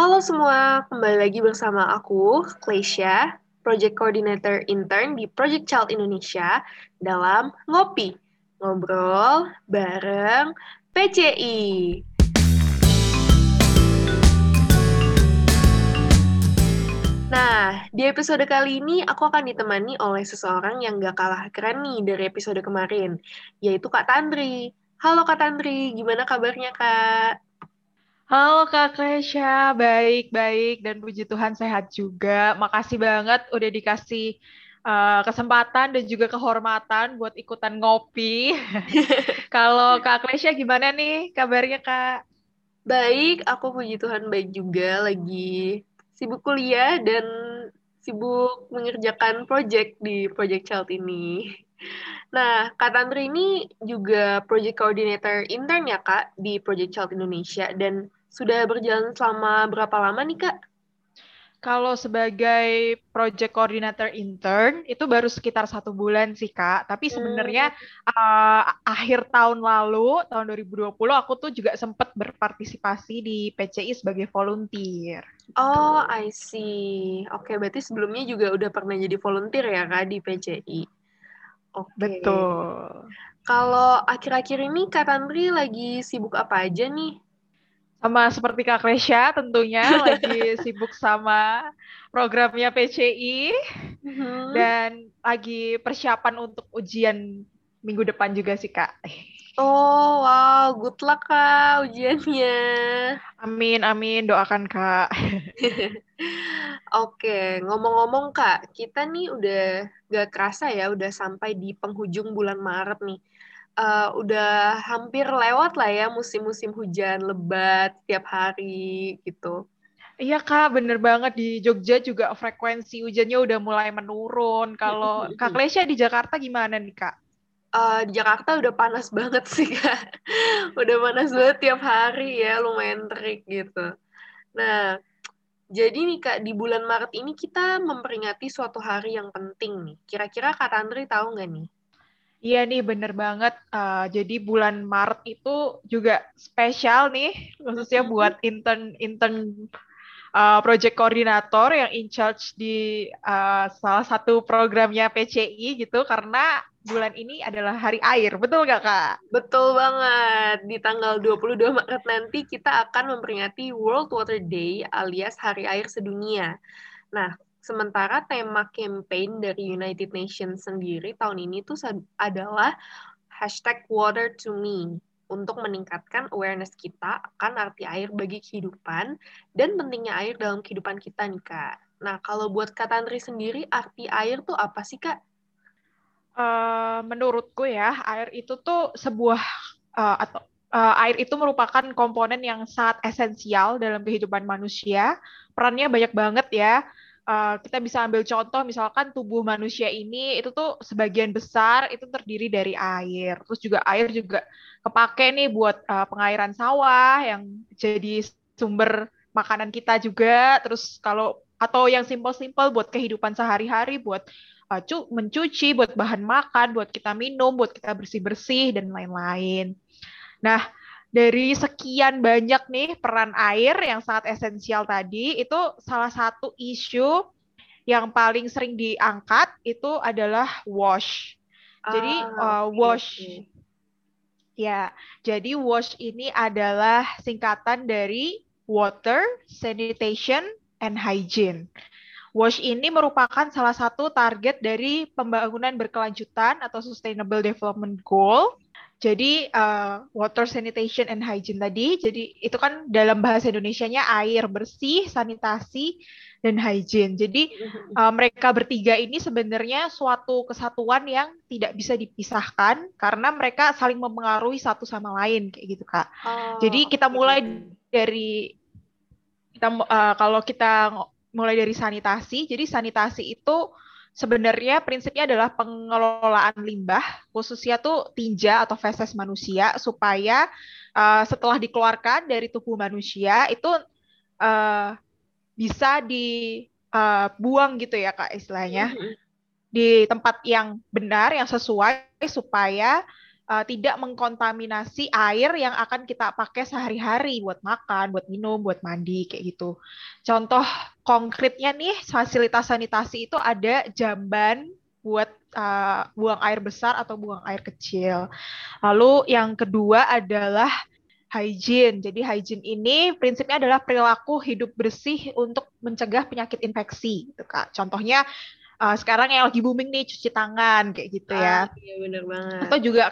Halo semua, kembali lagi bersama aku, Klesia, Project Coordinator Intern di Project Child Indonesia dalam Ngopi, Ngobrol bareng PCI. Nah, di episode kali ini aku akan ditemani oleh seseorang yang gak kalah keren nih dari episode kemarin, yaitu Kak Tandri. Halo Kak Tandri, gimana kabarnya Kak? Halo Kak Kresya, baik-baik dan puji Tuhan sehat juga. Makasih banget udah dikasih uh, kesempatan dan juga kehormatan buat ikutan ngopi. Kalau Kak Kresya gimana nih kabarnya Kak? Baik, aku puji Tuhan baik juga lagi sibuk kuliah dan sibuk mengerjakan project di Project Child ini. Nah, Kak Tantri ini juga Project Coordinator intern ya, Kak, di Project Child Indonesia. Dan sudah berjalan selama berapa lama nih, Kak? Kalau sebagai project coordinator intern itu baru sekitar satu bulan sih kak. Tapi sebenarnya hmm. uh, akhir tahun lalu tahun 2020 aku tuh juga sempat berpartisipasi di PCI sebagai volunteer. Oh I see. Oke berarti sebelumnya juga udah pernah jadi volunteer ya kak di PCI. Oke. Betul. Kalau akhir-akhir ini Kak Tandri lagi sibuk apa aja nih? Sama seperti Kak Resya tentunya lagi sibuk sama programnya PCI mm-hmm. dan lagi persiapan untuk ujian minggu depan juga sih Kak. Oh wow, good luck Kak ujiannya. Amin, amin, doakan Kak. Oke, ngomong-ngomong Kak, kita nih udah gak kerasa ya, udah sampai di penghujung bulan Maret nih uh, udah hampir lewat lah ya musim-musim hujan lebat tiap hari gitu. Iya kak, bener banget di Jogja juga frekuensi hujannya udah mulai menurun. Kalau Kak Lesya di Jakarta gimana nih kak? Uh, di Jakarta udah panas banget sih kak, udah panas banget tiap hari ya, lumayan terik gitu. Nah, jadi nih kak di bulan Maret ini kita memperingati suatu hari yang penting nih. Kira-kira Kak Tandri tahu nggak nih? Iya nih bener banget. Uh, jadi bulan Maret itu juga spesial nih, khususnya buat intern intern uh, project koordinator yang in charge di uh, salah satu programnya PCI gitu, karena bulan ini adalah Hari Air, betul nggak Kak? Betul banget. Di tanggal 22 Maret nanti kita akan memperingati World Water Day alias Hari Air Sedunia. Nah, Sementara tema campaign dari United Nations sendiri tahun ini tuh adalah hashtag water to me untuk meningkatkan awareness kita akan arti air bagi kehidupan dan pentingnya air dalam kehidupan kita nih Kak. Nah kalau buat Kak Tantri sendiri arti air tuh apa sih Kak? Uh, menurutku ya air itu tuh sebuah uh, atau uh, air itu merupakan komponen yang sangat esensial dalam kehidupan manusia. Perannya banyak banget ya uh, kita bisa ambil contoh misalkan tubuh manusia ini itu tuh sebagian besar itu terdiri dari air. Terus juga air juga kepake nih buat uh, pengairan sawah yang jadi sumber makanan kita juga. Terus kalau atau yang simpel-simpel buat kehidupan sehari-hari buat uh, mencuci, buat bahan makan, buat kita minum, buat kita bersih-bersih dan lain-lain. Nah, dari sekian banyak nih peran air yang sangat esensial tadi, itu salah satu isu yang paling sering diangkat itu adalah wash. Jadi ah, uh, wash okay. ya, jadi wash ini adalah singkatan dari water, sanitation, and hygiene. WASH ini merupakan salah satu target dari pembangunan berkelanjutan atau Sustainable Development Goal jadi uh, water sanitation and hygiene tadi, jadi itu kan dalam bahasa Indonesia-nya air bersih, sanitasi, dan hygiene. Jadi uh, mereka bertiga ini sebenarnya suatu kesatuan yang tidak bisa dipisahkan karena mereka saling mempengaruhi satu sama lain kayak gitu kak. Oh, Jadi kita mulai dari kita uh, kalau kita mulai dari sanitasi, jadi sanitasi itu sebenarnya prinsipnya adalah pengelolaan limbah khususnya tuh tinja atau feses manusia supaya uh, setelah dikeluarkan dari tubuh manusia itu uh, bisa dibuang uh, gitu ya kak istilahnya mm -hmm. di tempat yang benar yang sesuai supaya uh, tidak mengkontaminasi air yang akan kita pakai sehari-hari buat makan, buat minum, buat mandi kayak gitu. Contoh konkretnya nih fasilitas sanitasi itu ada jamban buat uh, buang air besar atau buang air kecil. Lalu yang kedua adalah hygiene. Jadi hygiene ini prinsipnya adalah perilaku hidup bersih untuk mencegah penyakit infeksi, gitu kak. Contohnya uh, sekarang yang lagi booming nih cuci tangan kayak gitu ya. Ah, iya benar banget. Atau juga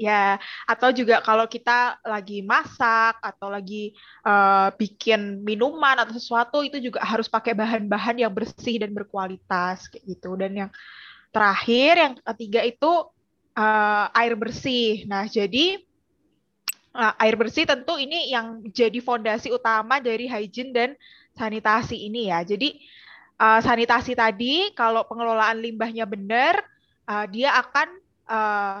Ya, atau juga kalau kita lagi masak atau lagi uh, bikin minuman atau sesuatu itu juga harus pakai bahan-bahan yang bersih dan berkualitas kayak gitu. Dan yang terakhir, yang ketiga itu uh, air bersih. Nah, jadi uh, air bersih tentu ini yang jadi fondasi utama dari hygiene dan sanitasi ini ya. Jadi uh, sanitasi tadi kalau pengelolaan limbahnya benar, uh, dia akan uh,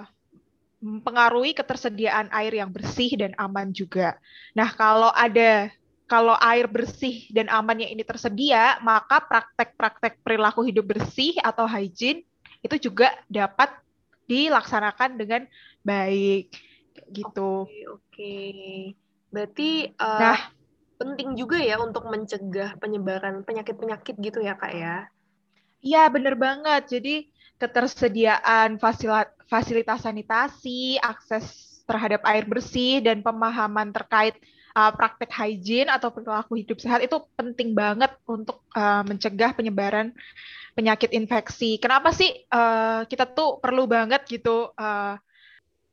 mempengaruhi ketersediaan air yang bersih dan aman juga. Nah, kalau ada kalau air bersih dan amannya ini tersedia, maka praktek-praktek perilaku hidup bersih atau hygiene itu juga dapat dilaksanakan dengan baik gitu. Oke, oke. Berarti uh, nah, penting juga ya untuk mencegah penyebaran penyakit-penyakit gitu ya, Kak ya. Iya, bener banget. Jadi ketersediaan fasilitas sanitasi, akses terhadap air bersih, dan pemahaman terkait uh, praktek hygiene atau perilaku hidup sehat itu penting banget untuk uh, mencegah penyebaran penyakit infeksi. Kenapa sih uh, kita tuh perlu banget gitu uh,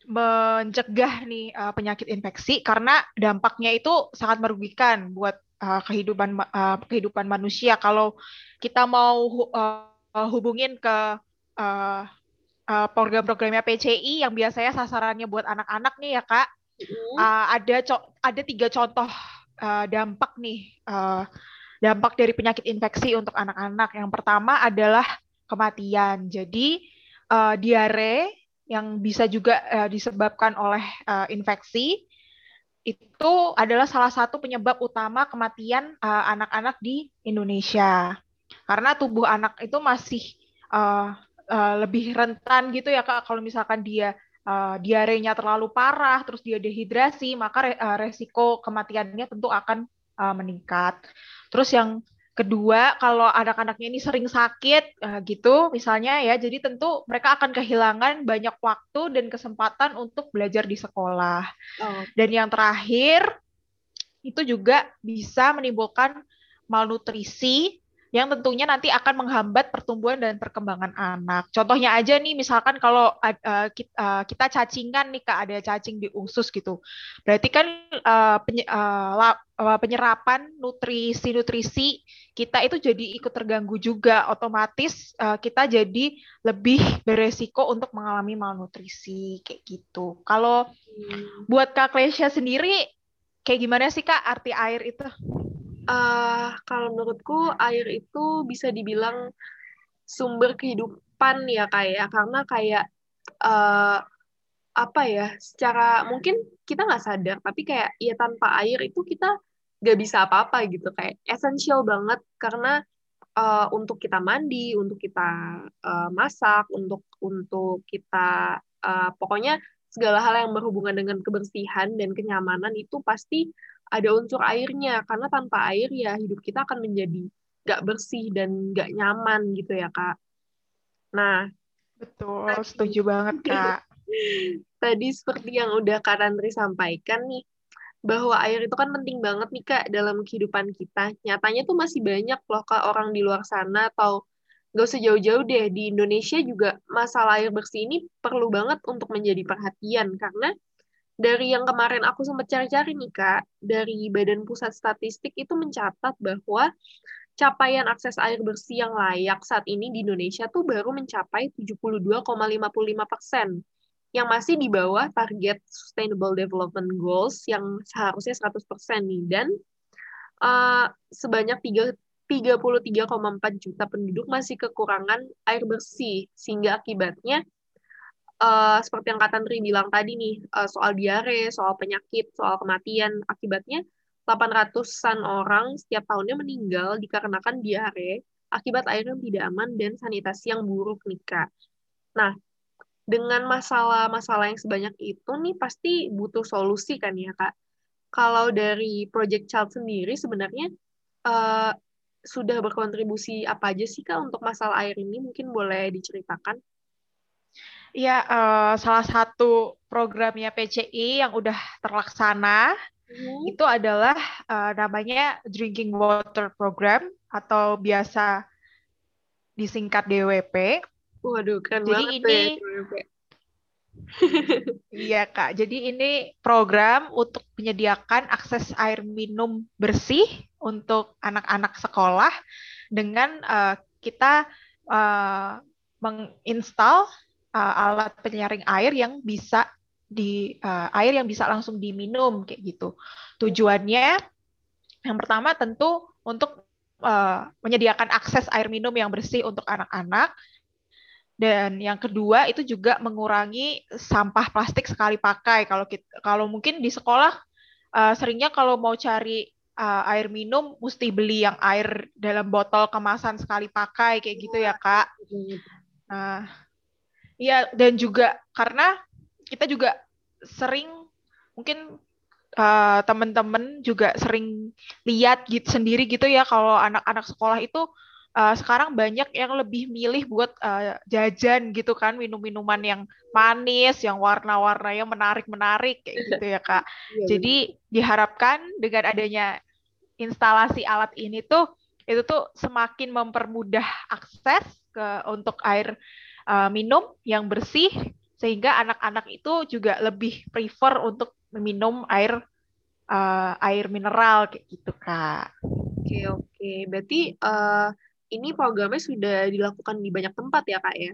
mencegah nih uh, penyakit infeksi? Karena dampaknya itu sangat merugikan buat uh, kehidupan uh, kehidupan manusia. Kalau kita mau uh, hubungin ke uh, uh, program-programnya PCI yang biasanya sasarannya buat anak-anak nih ya kak. Mm. Uh, ada ada tiga contoh uh, dampak nih uh, dampak dari penyakit infeksi untuk anak-anak. Yang pertama adalah kematian. Jadi uh, diare yang bisa juga uh, disebabkan oleh uh, infeksi itu adalah salah satu penyebab utama kematian anak-anak uh, di Indonesia. Karena tubuh anak itu masih uh, uh, lebih rentan gitu ya kak kalau misalkan dia uh, diarenya terlalu parah terus dia dehidrasi maka re, resiko kematiannya tentu akan uh, meningkat terus yang kedua kalau anak-anaknya ini sering sakit uh, gitu misalnya ya jadi tentu mereka akan kehilangan banyak waktu dan kesempatan untuk belajar di sekolah oh. dan yang terakhir itu juga bisa menimbulkan malnutrisi yang tentunya nanti akan menghambat pertumbuhan dan perkembangan anak. Contohnya aja nih, misalkan kalau uh, kita, uh, kita cacingan nih kak, ada cacing di usus gitu, berarti kan uh, penye, uh, penyerapan nutrisi-nutrisi kita itu jadi ikut terganggu juga, otomatis uh, kita jadi lebih beresiko untuk mengalami malnutrisi kayak gitu. Kalau hmm. buat kak Klesya sendiri, kayak gimana sih kak arti air itu? Uh, kalau menurutku air itu bisa dibilang sumber kehidupan ya kayak ya. karena kayak uh, apa ya secara mungkin kita nggak sadar tapi kayak ya tanpa air itu kita nggak bisa apa-apa gitu kayak esensial banget karena uh, untuk kita mandi untuk kita uh, masak untuk untuk kita uh, pokoknya segala hal yang berhubungan dengan kebersihan dan kenyamanan itu pasti ada unsur airnya karena tanpa air ya hidup kita akan menjadi gak bersih dan gak nyaman gitu ya kak. Nah, betul, setuju banget kak. tadi seperti yang udah kak Andri sampaikan nih, bahwa air itu kan penting banget nih kak dalam kehidupan kita. Nyatanya tuh masih banyak loh kak orang di luar sana atau gak usah jauh-jauh deh di Indonesia juga masalah air bersih ini perlu banget untuk menjadi perhatian karena dari yang kemarin aku sempat cari-cari nih Kak, dari Badan Pusat Statistik itu mencatat bahwa capaian akses air bersih yang layak saat ini di Indonesia tuh baru mencapai 72,55 persen, yang masih di bawah target Sustainable Development Goals yang seharusnya 100 persen nih. Dan uh, sebanyak 33,4 juta penduduk masih kekurangan air bersih, sehingga akibatnya uh, seperti yang kata Tri bilang tadi nih, uh, soal diare, soal penyakit, soal kematian, akibatnya 800-an orang setiap tahunnya meninggal dikarenakan diare akibat air yang tidak aman dan sanitasi yang buruk nih, Kak. Nah, dengan masalah-masalah yang sebanyak itu nih pasti butuh solusi kan ya kak. Kalau dari Project Child sendiri sebenarnya uh, sudah berkontribusi apa aja sih kak untuk masalah air ini? Mungkin boleh diceritakan? Ya, uh, salah satu programnya PCI yang udah terlaksana hmm. itu adalah uh, namanya Drinking Water Program atau biasa disingkat DWP. Waduh, keren Jadi banget ini ya, Iya Kak, jadi ini program untuk menyediakan akses air minum bersih untuk anak-anak sekolah dengan uh, kita uh, menginstal uh, alat penyaring air yang bisa di uh, air yang bisa langsung diminum kayak gitu. Tujuannya yang pertama tentu untuk uh, menyediakan akses air minum yang bersih untuk anak-anak dan yang kedua itu juga mengurangi sampah plastik sekali pakai. Kalau kita, kalau mungkin di sekolah uh, seringnya kalau mau cari uh, air minum mesti beli yang air dalam botol kemasan sekali pakai kayak gitu ya kak. Nah, iya dan juga karena kita juga sering mungkin uh, teman-teman juga sering lihat gitu sendiri gitu ya kalau anak-anak sekolah itu uh, sekarang banyak yang lebih milih buat uh, jajan gitu kan minum-minuman yang manis, yang warna-warnanya menarik-menarik kayak gitu ya kak. Iya, Jadi diharapkan dengan adanya instalasi alat ini tuh itu tuh semakin mempermudah akses ke untuk air uh, minum yang bersih sehingga anak-anak itu juga lebih prefer untuk meminum air uh, air mineral kayak gitu kak. Oke oke, berarti uh, ini programnya sudah dilakukan di banyak tempat ya kak ya?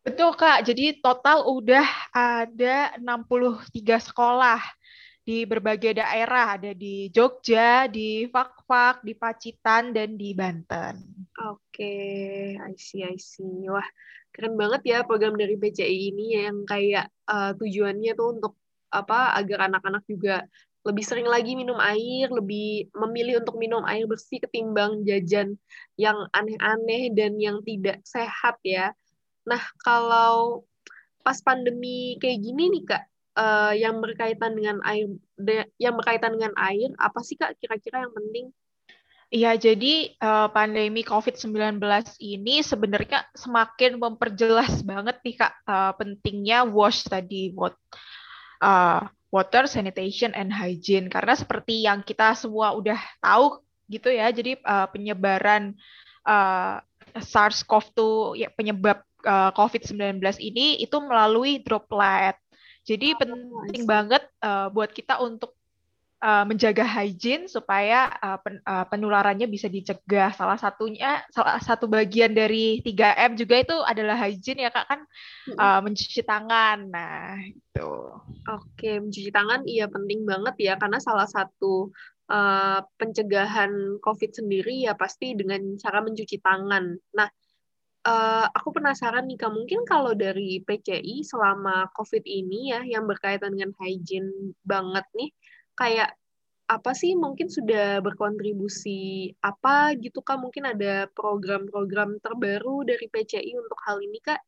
Betul kak, jadi total udah ada 63 sekolah di berbagai daerah, ada di Jogja, di Fakfak, di Pacitan, dan di Banten. Oke, okay. I see, I see. Wah, keren banget ya program dari PCI ini yang kayak uh, tujuannya tuh untuk apa agar anak-anak juga lebih sering lagi minum air, lebih memilih untuk minum air bersih ketimbang jajan yang aneh-aneh dan yang tidak sehat ya. Nah, kalau pas pandemi kayak gini nih Kak, uh, yang berkaitan dengan air yang berkaitan dengan air, apa sih Kak kira-kira yang penting? Iya, jadi uh, pandemi COVID-19 ini sebenarnya semakin memperjelas banget nih Kak uh, pentingnya wash tadi buat uh, water sanitation and hygiene karena seperti yang kita semua udah tahu gitu ya jadi uh, penyebaran uh, SARS-CoV-2 ya penyebab uh, COVID-19 ini itu melalui droplet. Jadi oh, penting banget uh, buat kita untuk uh, menjaga hygiene supaya uh, pen, uh, penularannya bisa dicegah. Salah satunya salah satu bagian dari 3M juga itu adalah hygiene ya Kak kan uh, mencuci tangan. Nah, itu. Oke, mencuci tangan iya penting banget ya karena salah satu uh, pencegahan COVID sendiri ya pasti dengan cara mencuci tangan. Nah, Uh, aku penasaran nih Kak, mungkin kalau dari PCI selama COVID ini ya yang berkaitan dengan hygiene banget nih, kayak apa sih mungkin sudah berkontribusi apa gitu kak mungkin ada program-program terbaru dari PCI untuk hal ini kak?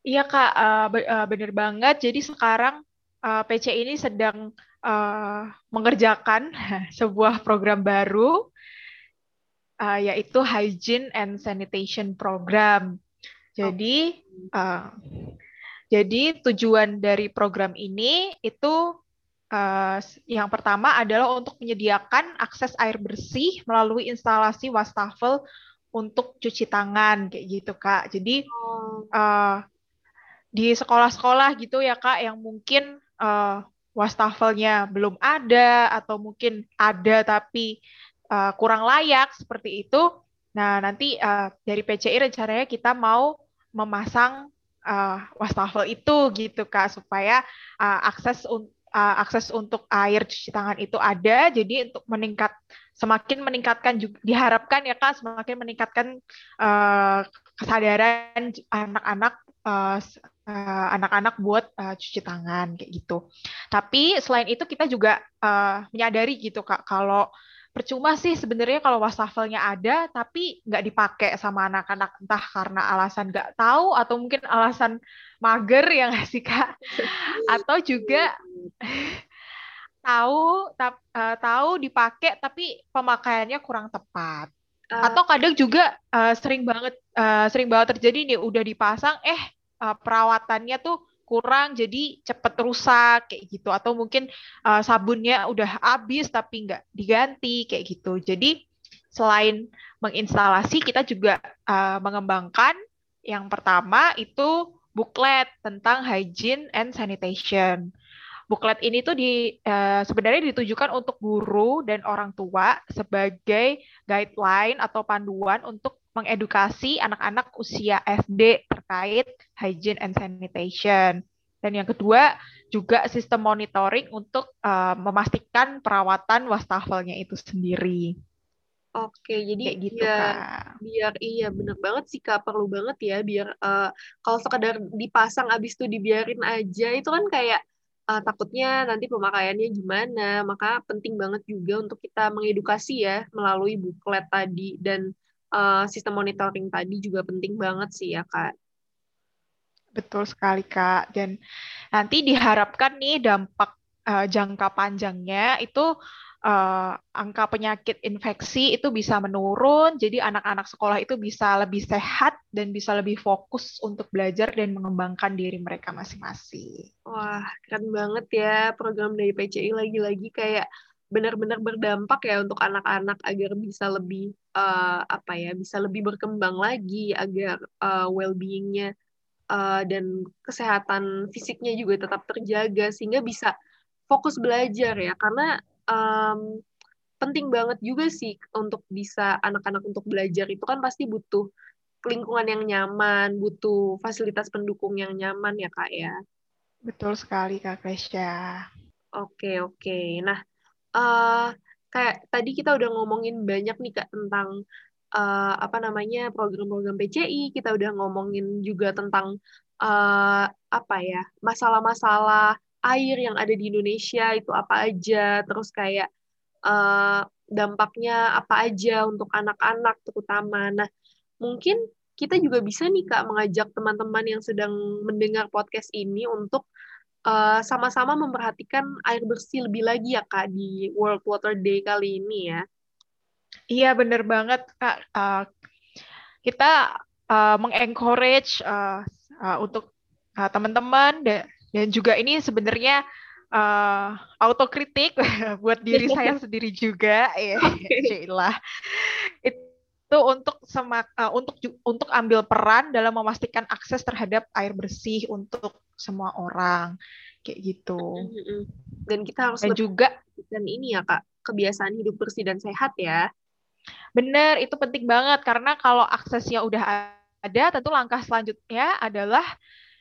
Iya kak uh, benar banget. Jadi sekarang uh, PCI ini sedang uh, mengerjakan sebuah program baru uh, yaitu Hygiene and Sanitation Program. Jadi uh, jadi tujuan dari program ini itu Uh, yang pertama adalah untuk menyediakan akses air bersih melalui instalasi wastafel untuk cuci tangan kayak gitu kak. Jadi uh, di sekolah-sekolah gitu ya kak yang mungkin uh, wastafelnya belum ada atau mungkin ada tapi uh, kurang layak seperti itu. Nah nanti uh, dari PCI rencananya kita mau memasang uh, wastafel itu gitu kak supaya uh, akses untuk uh, akses untuk air cuci tangan itu ada jadi untuk meningkat semakin meningkatkan juga diharapkan ya kak semakin meningkatkan uh, kesadaran anak-anak uh, uh, anak-anak buat uh, cuci tangan kayak gitu. Tapi selain itu kita juga uh, menyadari gitu kak kalau percuma sih sebenarnya kalau wastafelnya ada tapi nggak dipakai sama anak-anak entah karena alasan nggak tahu atau mungkin alasan mager yang sih kak? Atau juga tahu tap, uh, tahu dipakai tapi pemakaiannya kurang tepat. Uh, atau kadang juga uh, sering banget uh, sering banget terjadi nih udah dipasang eh uh, perawatannya tuh kurang jadi cepet rusak kayak gitu. Atau mungkin uh, sabunnya udah habis tapi nggak diganti kayak gitu. Jadi selain menginstalasi kita juga uh, mengembangkan. Yang pertama itu buklet tentang hygiene and sanitation buklet ini tuh di uh, sebenarnya ditujukan untuk guru dan orang tua sebagai guideline atau panduan untuk mengedukasi anak-anak usia SD terkait hygiene and sanitation. Dan yang kedua juga sistem monitoring untuk uh, memastikan perawatan wastafelnya itu sendiri. Oke, jadi Kayak gitu, biar, Kak. biar iya bener banget sih Kak, perlu banget ya biar uh, kalau sekedar dipasang abis itu dibiarin aja itu kan kayak uh, takutnya nanti pemakaiannya gimana. Maka penting banget juga untuk kita mengedukasi ya melalui buklet tadi dan uh, sistem monitoring tadi juga penting banget sih ya kak. Betul sekali kak. Dan nanti diharapkan nih dampak uh, jangka panjangnya itu uh, angka penyakit infeksi itu bisa menurun, jadi anak-anak sekolah itu bisa lebih sehat dan bisa lebih fokus untuk belajar dan mengembangkan diri mereka masing-masing. Wah, keren banget ya program dari PCI lagi-lagi kayak benar-benar berdampak ya untuk anak-anak agar bisa lebih uh, apa ya bisa lebih berkembang lagi agar uh, well-beingnya uh, dan kesehatan fisiknya juga tetap terjaga sehingga bisa fokus belajar ya karena um, penting banget juga sih untuk bisa anak-anak untuk belajar itu kan pasti butuh lingkungan yang nyaman, butuh fasilitas pendukung yang nyaman ya kak ya. Betul sekali kak Kesha. Oke oke. Nah uh, kayak tadi kita udah ngomongin banyak nih kak tentang uh, apa namanya program-program PCI, kita udah ngomongin juga tentang uh, apa ya masalah-masalah air yang ada di Indonesia itu apa aja, terus kayak uh, dampaknya apa aja untuk anak-anak terutama. Nah, mungkin kita juga bisa nih kak mengajak teman-teman yang sedang mendengar podcast ini untuk eh, sama-sama memperhatikan air bersih lebih lagi ya Kak di World Water Day kali ini ya. Iya benar banget Kak. Uh, kita uh, mengencourage uh, uh, untuk uh, teman-teman dan juga ini sebenarnya uh, autokritik buat diri saya sendiri juga ya okay. itu untuk semak uh, untuk untuk ambil peran dalam memastikan akses terhadap air bersih untuk semua orang kayak gitu. Dan kita harus dan juga dan ini ya kak kebiasaan hidup bersih dan sehat ya. Bener itu penting banget karena kalau aksesnya udah ada tentu langkah selanjutnya adalah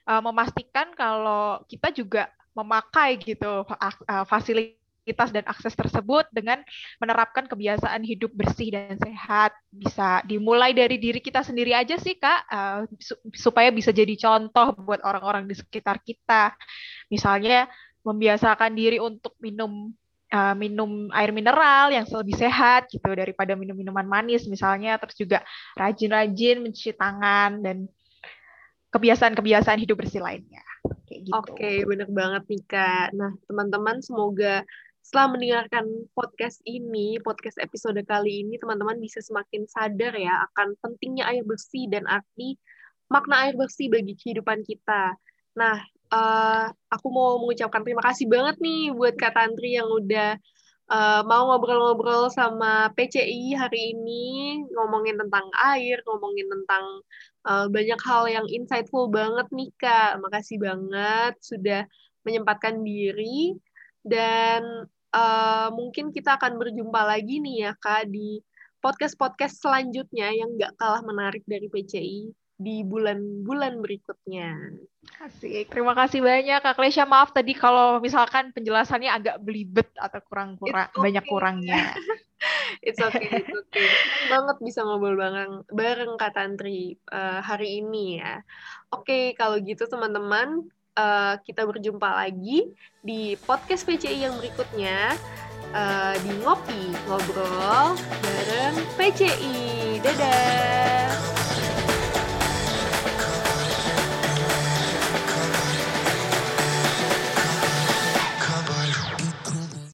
uh, memastikan kalau kita juga memakai gitu uh, fasilitas dan akses tersebut dengan menerapkan kebiasaan hidup bersih dan sehat. Bisa dimulai dari diri kita sendiri aja sih, Kak, uh, supaya bisa jadi contoh buat orang-orang di sekitar kita. Misalnya membiasakan diri untuk minum minum air mineral yang lebih sehat gitu daripada minum minuman manis misalnya terus juga rajin-rajin mencuci tangan dan kebiasaan-kebiasaan hidup bersih lainnya. Gitu. Oke, bener banget nih Kak. Nah, teman-teman semoga setelah mendengarkan podcast ini, podcast episode kali ini, teman-teman bisa semakin sadar ya akan pentingnya air bersih dan arti makna air bersih bagi kehidupan kita. Nah, uh, aku mau mengucapkan terima kasih banget nih buat Kak Tantri yang udah uh, mau ngobrol-ngobrol sama PCI hari ini, ngomongin tentang air, ngomongin tentang uh, banyak hal yang insightful banget nih Kak. Makasih banget sudah menyempatkan diri dan uh, mungkin kita akan berjumpa lagi nih ya Kak di podcast-podcast selanjutnya yang nggak kalah menarik dari PCI di bulan-bulan berikutnya. Asik. Terima kasih banyak Kak Klesya. Maaf tadi kalau misalkan penjelasannya agak belibet atau kurang-kurang okay. banyak kurangnya. it's okay, it's okay. banget bisa ngobrol bareng bareng Kak Tantri uh, hari ini ya. Oke, okay, kalau gitu teman-teman uh, kita berjumpa lagi di podcast PCI yang berikutnya uh, di Ngopi Ngobrol bareng PCI. Dadah!